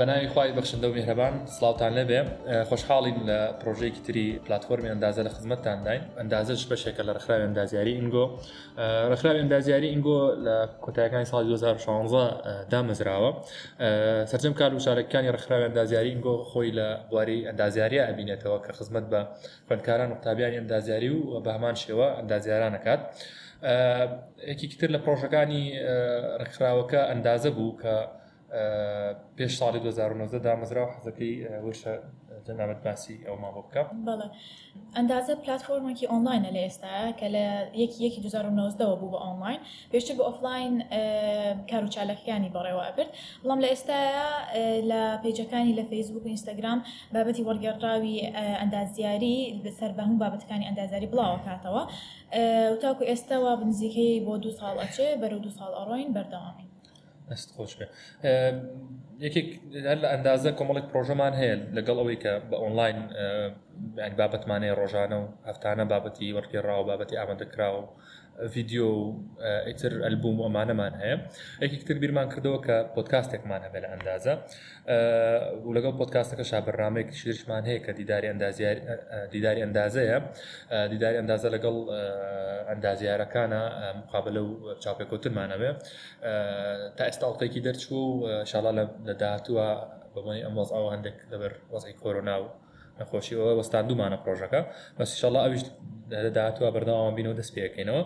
بەناوی خی بەخشندە و میهرەبان سلااوان لەبێ خۆشحاڵین لە پرۆژێکی تری پلتفۆمی ئەندازە لە خزمەتتان داین ئەندازش بەشێکە لە رخراوی ئەندازیاری ئینگۆ رخراوی ئەندازیاری ئینگۆ لە کۆتایەکانی سال 2016 دامەزراوە سەرجم کار وشارەکانی رخراوی ئەندازیاری ئینگۆ خۆی لە بواری ئەندازیاریە ئەبینێتەوە کە خزمەت بە خوندکاران وقتابیانی ئەندازیاری و بەمان شێوە ئەندازیارانەکات. یەکیتر لە پرۆژەکانی ڕخراوەکە ئەندازە بوو کە پێش ساڵی 2009 دامەزرا و حەزەکەی وشە جەنابەت باسی ئەو ما بۆ بکە ئەندازە پلتفۆرمێکی ئۆنلاینە لە ئێستا کە لە یەکی 2009ەوە بوو بە ئۆنلاین پێشتر بە ئۆفلاین کار و چالەکەیانی بەڕێوە ئەبرد بەڵام لە ئێستا لە پێیجەکانی لە فەیسبوک و ئینستاگرام بابەتی وەرگێڕاوی ئەندازیاری بەسەر بەهوم بابەتەکانی ئەندازیاری بڵاوە کاتەوە تاکو ئێستاەوە بنزیکەی بۆ دو ساڵ ئەچێ بەرەو دو ساڵ ئەڕۆین بەردەوامی ئەست خۆش بێ یەکێک لە ئەندازە کۆمەڵێک پرۆژەمان هەیە لەگەڵ ئەوەی کە بە ئۆنلاین بابەتمانەیە ڕۆژانە و هەفتانە بابەتی وەرکی ڕاو بابەتی ئامادەکراوە ڤیددیو ئیتر ئەلبوم ئەمانەمان هەیە یەکیتر بیرمان کردەوە کە پۆتکاستێکمان هەبێ لە ئەندازە و لەگەڵ پۆتکاستەکە شابڕامێکی شدرشمان هەیە کە دیداری دیداری ئەندازەیە دیداری ئەندازە لەگەڵ ئەندازیارەکانە مقابلە و چاپێکوترمانەوێ تا ئێستاڵتێکی دەرچوو و شڵا لە داهتووە بەمانی ئەمەز ئەو هەندێک لەبەر وەزی کۆرۆنا و نەخۆشی ئەوە وەستان دومانە پرۆژەکە بەسیشەڵە ئەویش دەداتوە بەردەوام بینەوە دەست پێەکەینەوە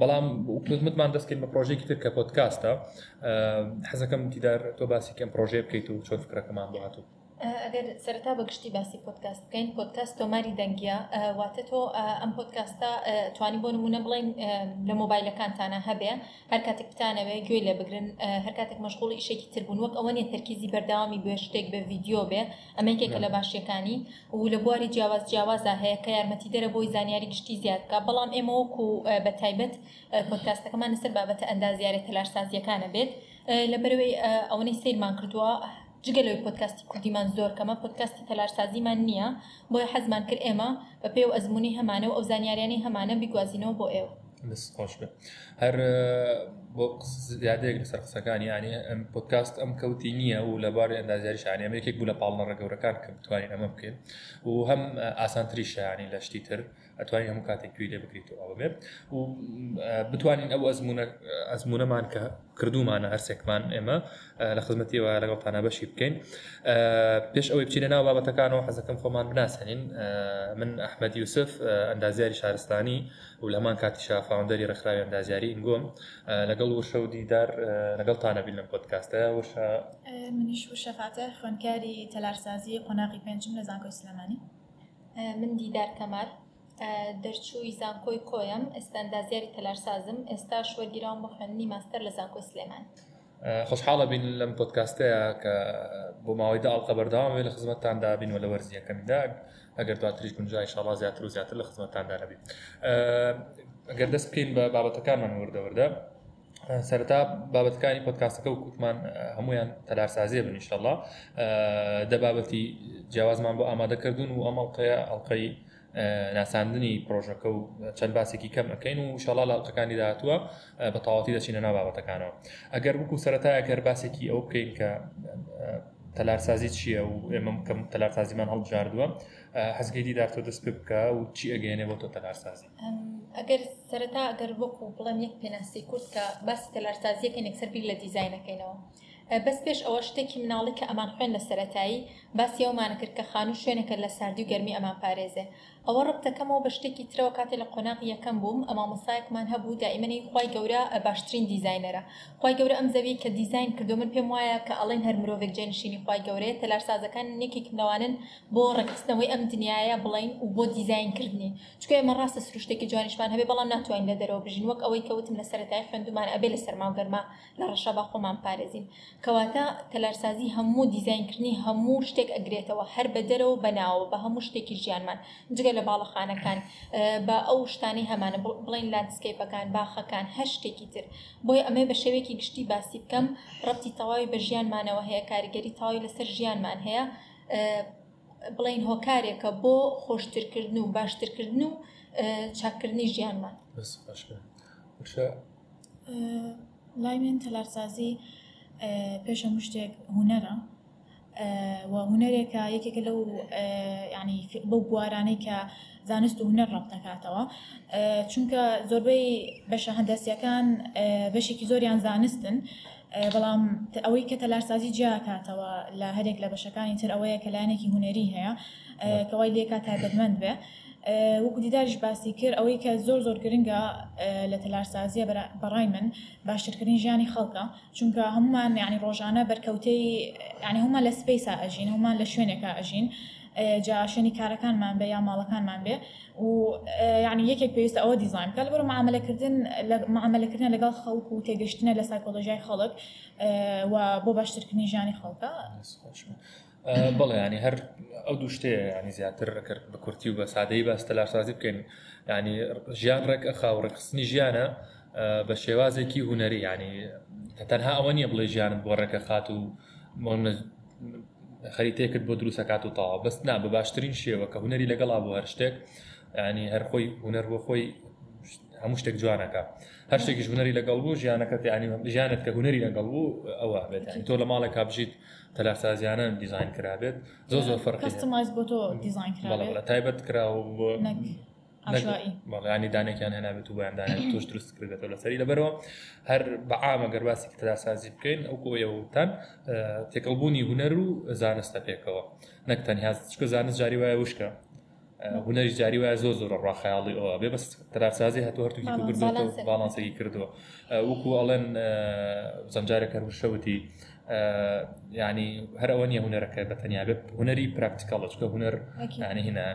بەڵام وتمتمان دەستکەین بە پرۆژێکی تر کە پۆتکاستە حەزەکەم دیدار تۆ باسی کەم پرۆژێ بکەیت و چۆن فکرەکەمان بڵاتوە ئەگەر سەرتا بە گشتی باسی پۆتکاست بکەین پۆتکاست تۆماری دەنگە واتە تۆ ئەم پۆتکاستە توانی بۆ نمونە بڵین لە مۆبایلەکانتانە هەبێ هەر کاتێک بتانەوێ گوێی لێ بگرن هەر کاتێک مەشغوڵی شێکی تربوون وەک ئەوە نیە تەرکیزی بەرداوامی بێ شتێک بە ڤیددیو بێ ئەمەکێکە لە باشیەکانی و لە بواری جیاواز جیاوازە هەیە کە یارمەتی دەرە بۆی زانیاری گشتی زیادکە بەڵام ئێمەوەکو بە تایبەت پۆتکاستەکەمان لەسەر بابەتە ئەندازیارە تەلاشسازیەکانە بێت لەبەرەوەی ئەوەی سیرمان کردووە جگە لەوەی پۆتکاستی کوردیمان زۆر کەمە پۆتکاستی تەلارسازیمان نییە بۆیە حەزمان کرد ئێمە بە پێ و ئەزمموی هەمانە و ئەو زانیاریانی هەمانە بیگوازینەوە بۆ ئێوە خۆش بێ هەر بۆ زیادێک لەسەر قسەکانی یانی ئەم پۆتکاست ئەم کەوتی نییە و لەبارێ ئەندازیاری شانیامەیەکێک بوو لە پاڵنە ڕگەورەکان کە بتوانین ئەمە بکەین و هەم ئاسانتری شایانی لەشتی تر ئەتوانین هەموو کاتێک توی لێ بکریتەوە بێ و بتوانین ئەو ئەزمونەمان کە کردومانە هەرسێکمان ئێمە لە خزمەتیەوە لەگەڵ تاانە بەشی بکەین پێش ئەوەی بچینە ناو بابەتەکانەوە حەزەکەم خۆمان بناسەنین من ئەحمەد یوسف ئەندازیاری شارستانی و لەمان کاتیشا فاوندەری ڕخراوی ئەندازیاری ئینگۆم لەگەڵ وشە و دیدار لەگەڵ تاانەبیین لەم پۆتکاستە وشە منیش وشەفاتە خوێنکاری تەلارسازی قۆناقی پێنجم لە زانکۆی سلمانی من دیدار کەمار دەرچووی زانکۆی کۆیم ئێستا ئەندازیاری تەلارسازم ئێستا شوەرگیران بۆ خوێندنی ماستەر لە زانکۆی سلێمان خۆشحاڵە بین لەم پۆتکاستەیە کە بۆ ماوەی داڵقە بەرداوامێ لە خزمەتتاندا بین و لە وەرزیەکەمیدا ئەگەر دواتریش گونجای شڵا زیاتر و زیاتر لە خزمەتتاندا نەبین ئەگەر دەست بکەین بە بابەتەکانمان وردەوردە سەرتا بابەتەکانی پۆتکاستەکە و کوتمان هەمویان تەلارسازیە بنیشتەڵە دەبابەتی جیاوازمان بۆ ئامادەکردون و ئەمەڵقەیە ئەڵلقەی ناساندنی پرۆژەکە و چەند باسێکی کەم ئەەکەین و شڵا لاڵقەکانی داهتووە بە تەواتی دەچینە نابابەتەکانەوە ئەگەر وکو سەتای ئەگەر باسێکی ئەو بکەین کە تەلارسازی چییە و ئێمە کەم تەلارسازیمان هەڵبژاردووە حەزگەیدی دارتۆ دەست پێ بکە و چی ئەگەێنێ بۆ تۆ تەلارسازی ئەگەر سەرەتا ئەگەر وەکو بڵێم یەک پێناسی کورس کە باسی تەلارسازیەکە نەکسەربی لە دیزینەکەینەوە. بەس پێش ئەوە شتێکی مناڵی کە ئەمان خوێن لە سەتایی باسیەوەمانە کرد کە خان و شوێنەکە لە ساردی و گەرمی ئەمان پارێزێ ئەوە ڕبتەکەمەوە بە شتێکی ترەوە کاتێ لە قۆناقی یەکەم بووم ئەما مەسایەکمان هەبوو دائیمەی خی گەورە باشترین دیزینەرە خی گەورە ئەم زەوی کە دیزین کردو من پێم وایە کە ئەڵین هەر مرۆڤێک جێنشینی خی گەورەیە تەلارسازەکان نێکێکنەوانن بۆ ڕکستنەوەی ئەم دنیاە بڵین و بۆ دیزینکردنی چکە ئێمە ڕاستە سروشتێکی جوانیشمان هەبێ بەڵام ناتوانین لە دەرەوە بژین وەک ئەوەی کەوتم لە سەرای خوێندومان ئەبێ لە سەرماو گەرما لە ڕەشە با خۆمان پارێزین کەواتە تەلارسازی هەموو دیزینکردنی هەموو شتێک ئەگرێتەوە هەر بە دەرەوە بەناوە بە هەموو شتێکی ژیانمان جگە لە لە باڵەخانەکان بە ئەو شتانی هەمانە بڵین لاندسکیپەکان باخەکان هەشتێکی تر بۆی ئەمێ بە شێوێکی گشتی باسی بکەم ڕەتی تەواوی بە ژیانمانەوە هەیە کاریگەری تاوی لەسەر ژیانمان هەیە بڵین هۆکارێکە بۆ خۆشترکردن و باشترکردن و چاکردنی ژیانمان لای من تەلارسازی پێشە مشتێک هوەرە وهونەرێکە یەکێکە لەو ینی بەو بوارانەی کە زانست و هوەر ڕەب دەکاتەوە چونکە زۆربەی بەشە هەندەسیەکان بەشێکی زۆریان زانستن بەڵام ئەوەی کە تەلارسازی جیاکاتەوە لە هەرێک لە بەشەکانی تر ئەوەیە کە لاەنێکی هوەری هەیە کەوای لێکات تابدمەند بێ. وەکو دیدارش باسی کرد ئەوەی کە زۆر زۆر گرنگە لە تەلارسازیە بەڕای من باشترکردنی ژیانی خەڵکە چونکە هەمومان یعنی ڕۆژانە بەرکەوتەی ینی هەمان لە سپیسا ئەژین هەمان لە شوێنێکە ئەژین. جاشێنی کارەکانمان بێ یا ماڵەکانمان بێ و یعنی یەکێک پێویستە ئەوە دیزانکە لەبەر معاملەکردن معاملەکردن لەگەڵ خەڵک و تێگەشتنە لە سایکۆلژای خەڵک و بۆ باشترکردنی ژیانی خەڵکە بڵێ ینی هەر ئەو دوو شتەیە ینی زیاتر ڕکرد بە کورتی و بە سادەی باس تەلاشسازی بکەین ینی ژیان ڕێک خاوڕێکخستنی ژیانە بە شێوازێکی هوەری ینی تەنها ئەوە نییە بڵێ ژیانت بۆ ڕێکە خات و خەریتێکت بۆ دروستکات و تاوا بەستنا بە باشترین شێوە کە هوەری لەگەڵا بۆ هەر شتێک ینی هەرخۆی هوەر بۆ خۆی هەموو شتێک جوانەکە هەر شتێکی هوەری لەگەڵ بوو ژیانەکەت ینی ژیانت کە هوەری لەگەڵ بوو ئەوە بێت تۆ لە ماڵێک کابژیت تەلارسازیانە دیزین کرابێت زۆ زۆر فەرقستماز بۆ تۆ دیزین کرا تایبەت کراوە بۆ بەڵانی دانێکیان هەنابێت و بەیاندانێت توش درست کردێتەوە لەسەری لەبەرەوە هەر بەعامە گەرباسی تەلاسازی بکەین ئەو کۆیەوتان تێکەڵبوونی هوەر و زانستە پێکەوە نەک تەنیا شکە زانست جاری وایە وشکە هوەری جاری وایە زۆ زۆر ڕاخیاڵی ئەوە بێ بەست تراسازی هەتو هەرتوکی باڵانسێکی کردووە وەکو ئەڵێن زەنجارێک هەر شەوتی ینی هەر ئەوە نیە هوەرەکە بەتەنیا بێت هوەری پراکتیکڵ چکە هوەر ینی هینە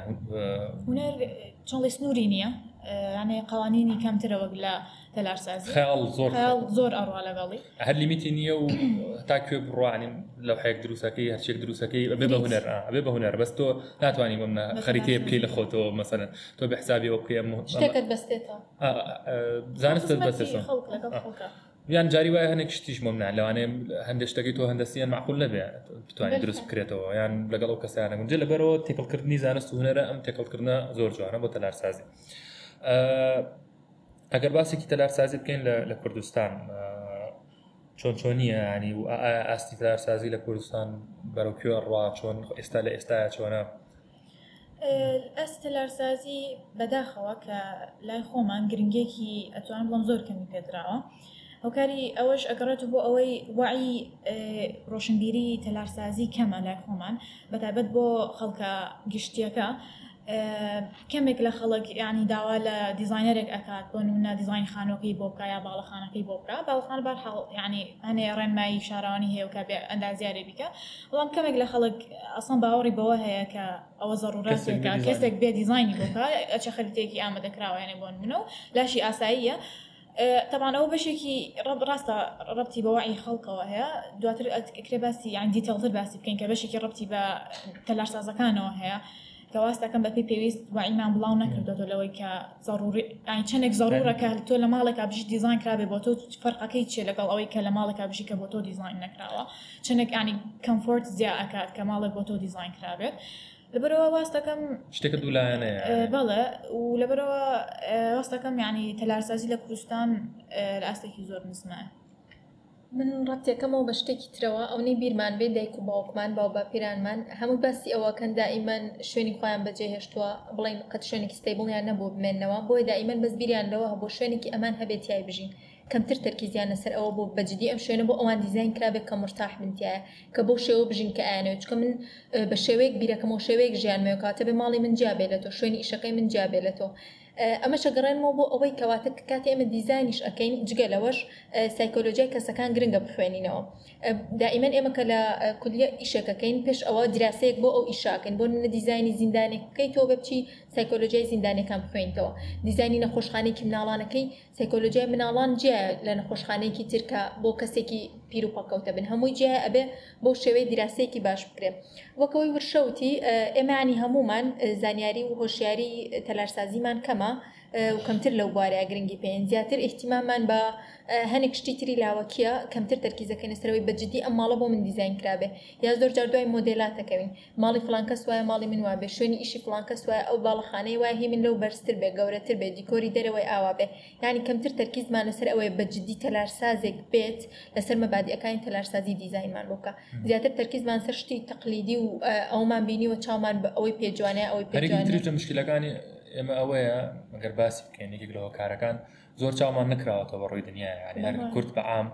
چڵی سنووری نییە ینی قوانینی کەمترەوەک لە تەلارسازی زۆر زۆر ئەڕوا لەگەڵی هەر لیمیتی نییە و تاکوێ بڕوانیم لەو حەیەک دروستەکەی هەرچێک دروستەکەی بێ بە هوەر بێ بە هوەر بەست تۆ ناتوانانی بم خەریتەیە بکەی لە خۆتەوە مەسەن تۆ بە حسابی ئەو بکەم زانستت بەست یان جاری وایە هەنێک شتیش ممنا لەوانێ هەندێک شتەکەی تۆ هەندەسییان معقول لەبێ بتوانانی دروست بکرێتەوە یان لەگەڵ ئەو کەسیانە گونجە لەبەرەوە تێکەڵکردنی زانست و هوەرە ئەم تێکەڵکردە زۆر جوانە بۆ تەلارسازی. ئەگەر باسێکی تەلارسازی بکەین لە کوردستان چۆن چۆنیە ینی و ئاستی تەلارسازی لە کوردستان بەرەکوێ ڕوا چۆن ئێستا لە ئێستاە چۆنە ئەس تەلارسازی بەداخەوە کە لای خۆمان گرنگێکی ئەتوان بڵم زۆر کەمی پێدراوە هۆکاری ئەوەش ئەگەڕێت بۆ ئەوەی وعی ڕۆشنبیری تەلارسازی کەمە لای خۆمان بەتابەت بۆ خەڵکە گشتیەکە کەمێک لە خەڵک ینی داوا لە دیزینەرێک ئەکات بۆ نمونە دیزین خانۆکی بۆ بکە یا باڵەخانەکەی بۆ بکە باڵخان بار ینی هەنێ ڕێنمایی شارانی هەیە کە بێ ئەندازیارێ بیکە بەڵام کەمێک لە خەڵک ئەسان باوەڕی بەوە هەیە کە ئەوە زەڕورەتێکە کەسێک بێ دیزانی بکە ئەچە خەلیتێکی ئامادەکراوەێنێ بۆن منە و لاشی ئاساییە. طبعا ئەو بەشێکی ڕب ڕاستە ڕبتی بەواعی خەڵکەوە هەیە دواتر کرێ باسی یان دیتەڵتر باسی بکەین کە بەشێکی ڕبتی بە تەلاشسازەکانەوە هەیە کەواز دەکەم بەپی پێویست وعیمان بڵاو نەکردێتەوە لەوەی کە چەندێک زەڕورەکە تۆ لە ماڵێک بژ دیزان کرابێ بۆ تۆ فەرقەکەی چێ لەگەڵ ئەوەی کە لە ماڵێک بژی کە بۆ تۆ دیزین نەکراوە چەندێک ینی کەمفۆرت زیە ئەکات کە ماڵێک بۆ تۆ دیزین کرابێت. لەبەرەوە واستەکەم شتێکە دوولایەنێ بەڵێ و لەبەرەوە واستەکەم ینی تەلارسازی لە کوردستان ئاستێکی زۆر نزمە. من ڕەتێکەمەوە بە شتێکی ترەوە ئەوەی بیرمان بێ دایک و باوکمان باو با پیرانمان هەموو باسی ئەوەکەن دائیمەن شوێنی خۆیان بەجێ هێشتووە بڵین قەت شوێنێکی ستیبڵیان نەبوو بمێنەوە بۆی دائیمەن بەزبیریان لەوە هەبوو شوێنێکی ئەمان هەبێتیای بژین. کەمتر تەرکیزیان لەسەر ئەوە بۆ بەجددی ئەم شوێنە بۆ ئەوان دیزین کرابێت کە مرتاح منتیایە کە بۆ شێوە بژین کە ئاەوە چکە من بە شێوەیەک بیرەکەم و شێوەیەک ژیانمەوە کاتە بە ماڵی من جیابێت لە تۆ شوێنی ئیشەکەی من جیابێت لە تۆ ئەمەشە گەڕێنەوە بۆ ئەوەی کەواتە کاتی ئەمە دیزانیش ئەەکەین جگە لەوەش سایکۆلۆژیای کەسەکان گرنگە بخوێنینەوە دائیمەن ئێمە کە لە کولیە ئیشەکەکەین پێش ئەوە دراسەیەک بۆ ئەو ئیشاکەین بۆ نە دیزانی زیندانێک بکەیتەوە بچی سایکۆلۆژیای زیندانەکان بخوێنیتەوە دیزانی نەخۆشخانێکی مناڵانەکەی سایکۆلۆژیای مناڵان جێ لە نەخۆشخانێکی ترکە بۆ کەسێکی پیرروپەکەوتە بن هەمووی جێ ئەبێ بۆ شێوەی دیراسەیەکی باش بکرێ وەکەوەی ورشەوتی ئێمەانی هەمومان زانیاری و هۆشیاری تەلارسازیمان کەمە و کەمتر لەو بوارەیە گرنگی پێێن زیاتر احتیمامان بە هەنێک شتی تری لاوەکیە کەمتر تەرکیزەکەی نەسەرەوەی بەجددی ئەم ماڵە بۆ من دیزین کرابێ یا زۆر جار دوای مۆدلاتەکەوین ماڵی فلانکەس وایە ماڵی من وابێ شوێنی ئیشی فلانکەس وایە ئەو باڵخانەی وای هی من لەو بەرزتر بێ گەورەتر بێ دیکۆری دەرەوەی ئاوا بێ ینی کەمتر تەرکیزمان لەسەر ئەوەیە بەجددی تەلارسازێک بێت لەسەر مەبادیەکانی تەلارسازی دیزینمان بۆکە زیاتر تەرکیزمان سەر شتی تەقلیدی و ئەومان بینیوە چامان بە ئەوەی پێجوانە ئەوەی پێ مشکلەکانی ئێمە ئەوەیە ئەگەر باسی بکەین یەکێک لەوە کارەکان زۆر چاومان نکراوەتە بە ڕووی دنیا ینی هەر کورت بە عام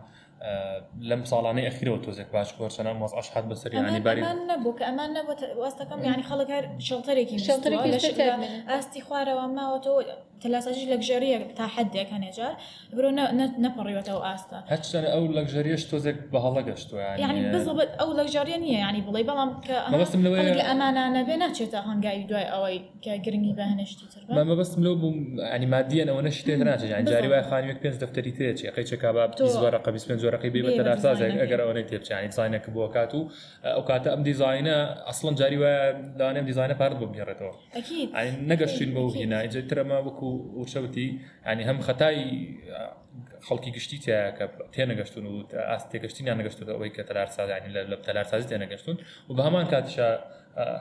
لەم ساڵانەی ئەخیرەوە تۆزێک باش کۆرسەنا مۆز ئەشحات بەسەر ینی باری نەبوو کە ئەمان نەبوو ئاستەکەم ینی خەڵک هەر شڵتەرێکی شڵتەرێکی ئاستی خوارەوە ماوەتەوە کلاسەکیش لەگژێریەک تا حدێک هەنێجار برۆ نەپەڕیوەتەوە ئاستا هەچجار ئەو لەگژەریەش تۆزێک بە انا گەشتوە یعنی بزڵبت ئەو لەگژاریە نییە ینی بڵێ بەڵام کەبستم لەوەی لە ئەمانانە بێ ناچێتە هەنگاوی دوای ئەوەی کە گرنگی بە هەنشتی تر مەمە بەستم لەو بووم ئەنی مادیەنەوە تي تێ ناچێت یان جاری وای خانوێک پێنج دەفتەری تێچی قەی چکابا زۆرەق پێنجۆرەقی بێبێتە ناسازێک ئەگەر ئەوەی او ساینەکە بۆ کات و ئەو کاتە ئەم دیزینە ئەسڵم جاری وایە دانێم دیزینە پارت بۆ بو هنا بەو ترى ما وەکو وشەوتی ینی هەم خەتای خەڵکی گشتی تیاکە تێنەگەشتون و ئاست تێگەشتینیان نەگەشتون ئەوەی کە تەلارسازانی لە تەلارسازی تێنەگەشتون و بە هەمان کاتشە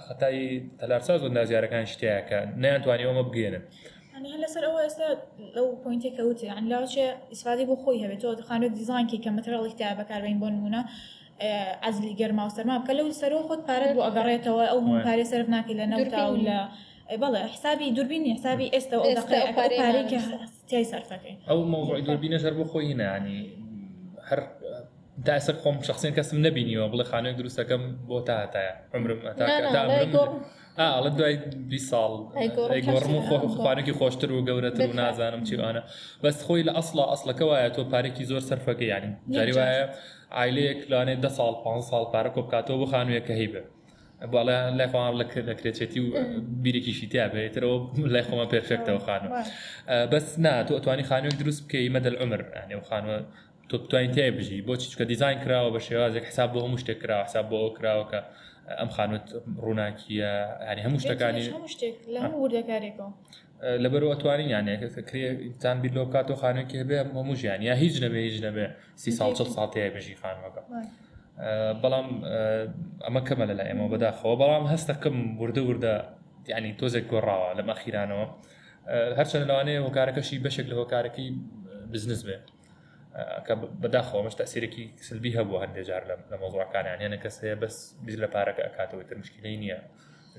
خەتای تەلارساز و نازیارەکان شتیاکە نیانتوانی ئەومە بگێنن. لەسەر ئەوە ئێستا ئەو پوینتێک کەوتێ ئەن لاچێ ئیسفادی بۆ خۆی هەبێت تۆ دخانوت دیزانکی کە مەترڵی تا بەکاربین بۆ نمونە ئەزلی گەرما و سەرما بکە لەو سەرۆ خۆت پارەت بۆ ئەگەڕێتەوە ئەو پارێ سرف ناکەی لە نەوتا و لە بەڵێ حسابی دوربین حسابی ئێستا پارێکی سەرفەکەی ئەو مۆزوعی دوربینە هەر بۆ خۆی هینانی هەر داسە خۆم شخصین کەسم نبینیەوە بڵێ خانوێک دروستەکەم بۆ تا هەتایە عمرم ئاڵە دوای بی ساڵ گۆڕم و خۆخوارێکی خۆشتر و گەورەتر و نازانم چیوانە بەس خۆی لە ئەسڵ ئەسلەکە وایە تۆ پارێکی زۆر سەرفەکە یانی جاری وایە ئایلەیەک لاانێ ده ساڵ 5 ساڵ پارە کۆبکاتەوە بۆ خانوویەکە هیبێ باڵە لای خۆمان لەکرێچێتی و بیرێکیشی تیا بێتەوە لای خۆمان پێرفێکتەوە خانەوە بەس نا تۆ ئەتوانی خانوێک دروست بکەی مەدەل عمر ئەێو خانوە تۆ بتوانین تای بژی بۆ چکە دیزین کراوە بە شێوازێک حساب بۆ هەموو شتێک کرا حساب بۆ ئەو کراوەکە ئەم خانوت ڕووناکیە هەنی هەموو شتەکانی وردەکارێکەوە لەبەر ئەتوانین یانێکتان بیلۆ کاتۆ خانوێکی هەبێ هەموو ژیان یا هیچ نەبێ هیچ نەبێ سی ساڵ ساڵ تەیە بژی خانوەکە. بەڵام ئەمە کەمە لە لای ئێمە بەداخەوە بەڵام هەستەکەم وردە وردە یعنی تۆزێک گۆڕاوە لە مەخیرانەوە هەرچەند لەوانەیە هۆکارەکەشی بەشێک لە هۆکارەکەی بزنس بێ کە بەداخەوە مەشتا سیرێکی سلبی هەبوو هەندێجار لە مۆزوعکانیان یانە کەس هەیە بەس بز لە پارەکە ئەکاتەوە تر مشکلی نییە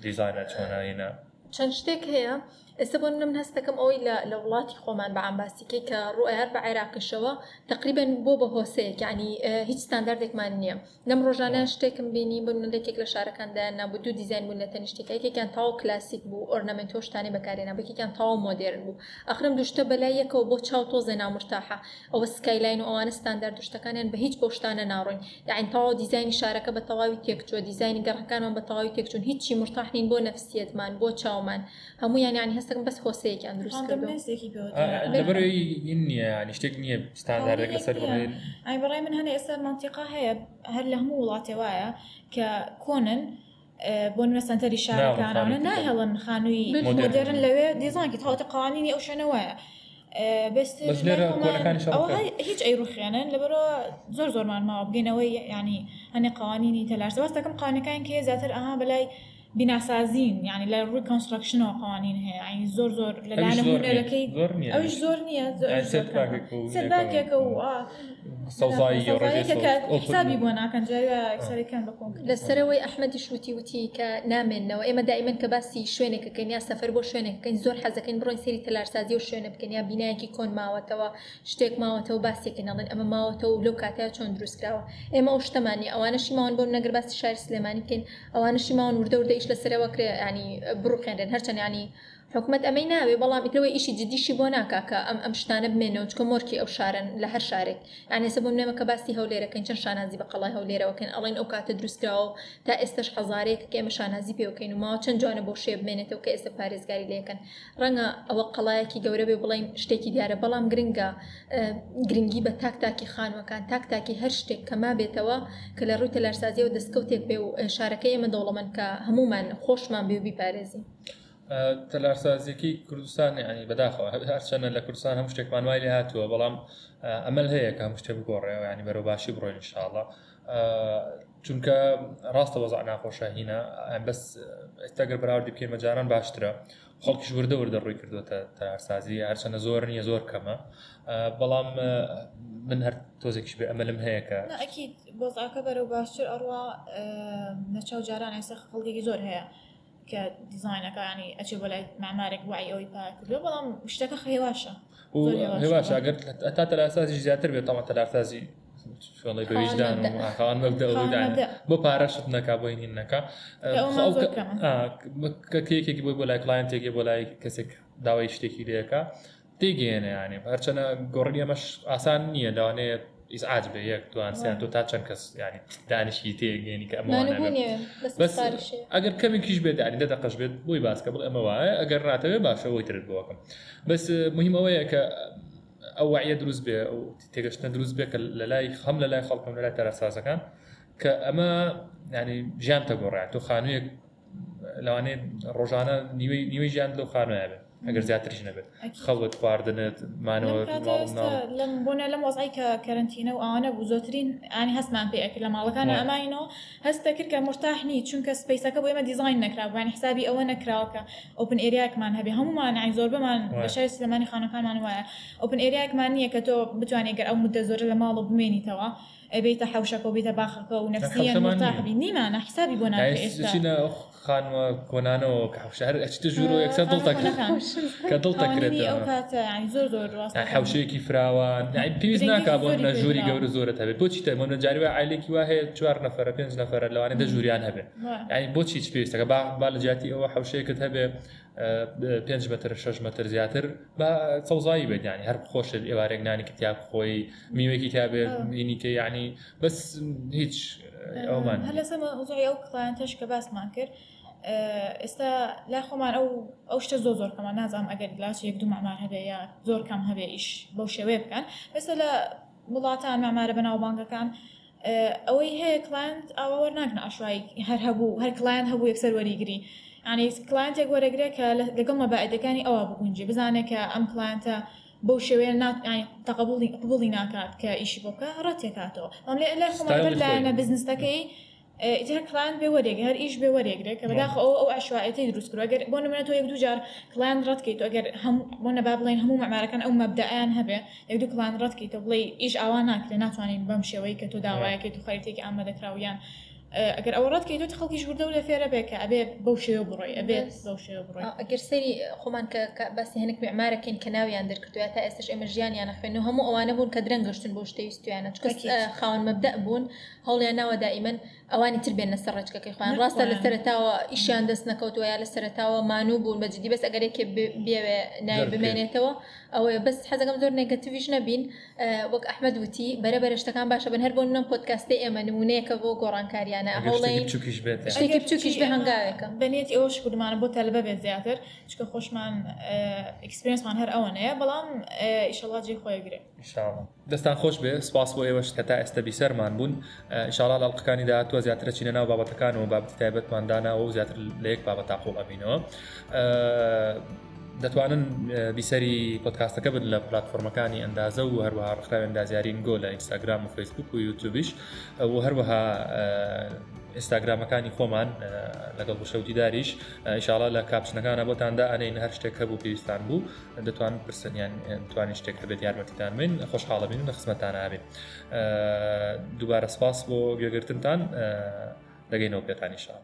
دیزانە چۆنایە چەند شتێک هەیە ئێستا بۆ منم هەستەکەم ئەوی لە لە وڵاتی خۆمان بە ئامباسیکەی کە ڕوئار بە عێراکەشەوە تقریبن بۆ بە هۆسەیەکیانی هیچ ستانداردێکمان نییە لەم ڕۆژانە شتێکم بینی بوون لەکێک لە شارەکاندا نبوو دوو دیزین بوون لە تەنیشتێکیکیان تاو کلاسیک بوو ئۆرنمنتۆشتانی بەکارێنە بکیان تاو مۆدرن بوو ئەخرم دوشتە بەلای یەکەوە بۆ چاو تۆزە نامرتاحە ئەوە سکایلاین و ئەوانە ستاندار دوشتەکانیان بە هیچ بۆشتانە ناڕۆین داین تاوا دیزانی شارەکە بە تەواوی تێکچوە دیزانی گەڕەکانمان بە تەواوی تێکچون هیچی مرتاحنین بۆ نفسیەتمان بۆ چاومان هەموو یانیان هەستەکەم بەس خۆسەیەکی ئەندروستکردبەرەوەی ین نیشتێک نییە ستانداردێک لەسەر ئای بەڕای من هەنێ ئێستا منتیقا هەیە هەر لە هەموو وڵاتێ وایە کە کۆنن اه، بۆ نوێسەنتەری شارەکانانە ناهێڵن خانووی مدرن لەوێ دیزانکی تاوتە قوانینی ئەو شوێنەوەە اه، بس آه، زور ئەی ڕوخێنن لەبەرەوە زۆر زۆرمان ماوە بگەینەوەی ینی هەنێ قوانینی تەلاش دەواستەکەم قانەکان كي زیاتر ئەها بەلای بناسازین یعنی لە ڕووی کۆنسترکشنەوە قوانین هەیە ئەین زۆر زۆر لە دانەمونەکەی ئەوش زۆر نییە سەرباکێکە و سەوزایی بۆ ناکەن جاریکسەرەکان لەسەرەوەی ئەحمەدی شووتی وتی کە نامێنەوە ئەمە دائیمەن کە باسی شوێنێکەکەن یا سەفەر بۆ شوێنەکەین زۆر حەزەکەین بڕۆین سری تەلارسازی و شوێنە بکەن یا بینایەکی کۆن ماوەتەوە شتێک ماوەتەوە باسێکی نڵێن ئەمە ماوەتەوە و لەو کاتیا چۆن دروستکراوە ئێمە ئەو شتەمانی ئەوانەشی ماوان بۆ نەگەر باسی شاری سلێمانی بکەین ئەوانەشی ماوان وردە وردە ئیش لەسەرەوە کرێ ینی بڕوخێنرێن هەرچەندیانی حکومت ئەمەی ناوێ بەڵام ئیتەوەی ئیشی جدیشی بۆ ناکاکە ئەم ئەم شتانە بمێنەوە چکە مۆرکی ئەو شارن لە هەر شارێک ئەنێسە بۆ نێمە کە باسی هەولێرەکەن چەند شانازی بە قەڵای هەولێرەوەکەن ئەڵێن ئەو کاتە دروستراوە تا ئێستش هزارێک کە ئێمە شانازی پێوەکەین و ماوە چەند جوانە بۆ شێ بمێنێتەوە کە ئێستا پارێزگاری لەکەن ڕەنگە ئەوە قەڵایەکی گەورە بێ بڵێم شتێکی دیارە بەڵام گرنگە گرنگی بە تاک تاکی خانوەکان تاک تاکی هەر شتێک کەما بێتەوە کە لە ڕووی تەلارسازیەوە دەستکەوتێک بێ و شارەکە ئێمە دەوڵەمەن کە هەمومان خۆشمان بێ و بیپارێزی. تەلارسازیەکی کوردستان ینی بەداخەوە هەرچەنە لە کوردستان هەم شتێکمان وای لە هاتووە بەڵام ئەمەل هەیە کە هەم شتێک بگۆڕێەوە ینی بەرەو باشی بڕۆین انشاءڵە چونکە ڕاستە وەزع ناخۆشە هینە ئەم بەس ئێستاگەر براوردی بکەین مەجاران باشترە خەڵکی وردە وردە ڕووی کردوتە تەرسازی هەرچەنە زۆر نیە زۆر کەمە بەڵام من هەر تۆزێکش بێ ئەمەلم هەیە کە ئەکی بۆزعکە بەرەو باشتر ئەڕوا نەچاو جاران ئێستا خەڵکێکی زۆر هەیە کە دیزینەکانی ئەچێ بۆ لای مامارێک وای ئەوی پاکردو بەڵام شتەکە خێواشە هێواشە ئەگەر تا تەلاسازی زیاتر بێت تەمە تەلاسازی فڵی بەویژدان وخان مەبدەدان بۆ پارەشت نەکا بۆ هین نەکە کە کێکێکی بۆی بۆ لای کلاینتێکی بۆ لای کەسێک داوای شتێکی لەکە تێگەێنێ یانێ هەرچەنە گۆڕنیەمەش ئاسان نییە داوانێت ئیسعاج بە یەک دوان سیان تۆ تا چەند کەس ینی دانیشی تێگەێنی کە ئەگەر کەمێکیش بێدانی دەدەقش بێت بۆی باسکە بڵ ئەمە وایە ئەگەر ڕاتەوێ باشەوەی ترت بۆکەم بەس مهم ئەوەیە کە ئەو وعە دروست بێ ئەو تێگەشتە دروست بێ کە لە لای خەم لە لای خەڵکم لە لای تەرەسازەکان کە ئەمە ینی ژیان تەگۆڕێت تۆ خانوویەک لەوانێت ڕۆژانە نیوەی ژیان لەو خانویە بێ اگر ئەگەر زیاترش نەبێت خەڵک خواردنت مانەوە لەم بۆنە لەم وەزای کە کەرنتینە و ئەوانە بوو زۆترین ئانی هەستمان پێەکە لە ماڵەکانە ئەماینەوە هەستە کرد کە مشتاحنی چونکە سپیسەکە بۆ ئمە دیزین نکراوان حسابی اوبن نکراوەکە ئۆپن ئریاکمان هەبێ هەمومان ئای زور بمان بەشای سلمانی خانەکانمان وایە ئۆپن ئریاکمان نییە کە تۆ بتوانێت گەر ئەو متزور زۆر لە ماڵ بمێنیتەوە. بيتە حوشەکە و بيتە باخەکە مرتاح نفسیە مرتاحبی نیمانە حسابی بۆ ناێ خانوە کۆنانەوە کەحوشار ئەچتە ژوور و یەکسەر دڵتە کە دڵتەکرێت حوشەیەکی فراوان پێویست ناکا بۆ منە ژووری گەورە زۆرە هەبێت بۆچی تەمەە جاریوە ئایلێکی وهەیە چوار نەفرە پێنج نەفرە لەوانە دە ژوریان هەبێت ینی بۆچی پێویستەکە با لە جیاتی ئەوە حوشەیەکت هەبێ پێنج مەتر شش مەتر زیاتر بە چەوزایی بێتیانی هەر خۆشت ئێوارێک نانی کتاب خۆی میوێکی تابێت بینی تێ ینی بەس هیچ ئەومان هەر لەسەر زۆری ئەو کڵانتەش کە باسمان کرد ئێستا لا خۆمان ئەو ئەو شتە زۆ زۆر کەمان نازانام ئەگەر لاچ یەک دوو مامان هەبێ یا زۆر کەم هەبێ ئیش بەو شێوێ بکەن بەسە لە وڵاتان مامارە بەناوبانگەکان ئەوەی هەیە کلند ئەوە وەرناکن ئاشایی هەر هەبوو هەر کلند هەبوو یەکسەر وەریگری. ینی کلانتێک وەرەگرێ کە لەگەڵ مەبعدەکانی ئەوە بگونجی بزانێت کە ئەم کلانتە بەو شێوەیە ناتانی تەقبڵی قبڵی ناکات کە ئیشی بۆکە ڕەتێکاتەوە ئەم لێ لە خۆمەبەر لایەنە بزنستەکەی ئیتر کلان بێ وەرێک هەر ئیش بێ وەرێگرێت کە بەداخ ئەو ئەو ئاشوایەتی دروستکرۆگەر بۆ نمونە تۆ یەک دوجار کلان ڕەتکەیت ئەگەر هەم بۆ نەبا بڵێن هەموو مەمارەکان ئەو مەبدەیان هەبێ یەک دوو کلان ڕەتکەیت تۆ بڵێ ئیش ئاوا ناکرێ ناتوانین بەم شێوەی کە تۆ داوایەکەیت و خەرێتێکی ئامەدەکراویان. ئەگەر ئەو ڕات کە دوێت خەڵکی ژوردە و لە فێرە بێ کە ئەبێ بەو شێوە بڕۆی ئەبێ بەو شێوە بڕۆی ئەگەر سەری خۆمان کە باسی هەنک معمارەکەین کە ناویان دەرکردوێت تا ئێستش ئێمە ژیانیانە خوێن و هەموو ئەوانە بوون کە درەنگەشتن بۆ شتەویستیانە چکە خاون مەبدە بوون هەوڵیان ناوە دائیمەن ئەوانی تر بێن لەسەر ڕچکەکەی خوۆیان ڕاستە لە سەرتاوە ئیشیان دەست نەکەوتەوە یا لە سەرتاوە مانوو بوون بە جدی بەس ئەگەرێکێ بێوێ نای بمێنێتەوە ئەوەیە بەس حەزەکەم زۆر نگەتیویش نەبین وەک ئەحمەد وتی بەرە بەرشتەکان باشە بن هەر بۆ نم پۆتکاستی ئێمە نمونەیەەکە بۆ گۆڕانکاریانە هەوڵی شتێکی بچوکیش بە هەنگاوێکە بنێت ئەوش کودمانە بۆ تەلبە بێت زیاتر چکە خۆشمان ئەکسپرینسمان هەر ئەوەنەیە بەڵام ئیشەڵاجی خۆیگرێت دەستان خۆش بێ سپاس بۆ ئێوەش هەتا ئێستا بیسەرمان بوون ئشاڵا لەڵقەکانی داهاتوە زیاترە چینە ناو بابەتەکان و بابەتی تایبەتمانداناەوە و زیاتر لە یەک بابەت تاقۆڵ ئەبینەوە دەتوانن بیسەری پۆتکاستەکە بن لە پلتفۆرمەکانی ئەندازە و هەروەها ڕخراوێن دازیارین گۆ لە ئینستاگرام و فیسبوک و یوتوبیش و هەروەها ئینستاگرامەکانی خۆمان لەگەڵ بشەوتی داریش ئیشاڵە لە کاپچنەکانە بۆتاندا ئەین هەر شتێک هەبوو پێویستان بوو دەتوان پرسەنیان توانین شتێک هەبێت یارمەتیدان من خۆشحاڵە بین لە خزمەتان ئابێت دووبارە سپاس بۆ گوێگرتنتان دەگەینەوە پێتانیشان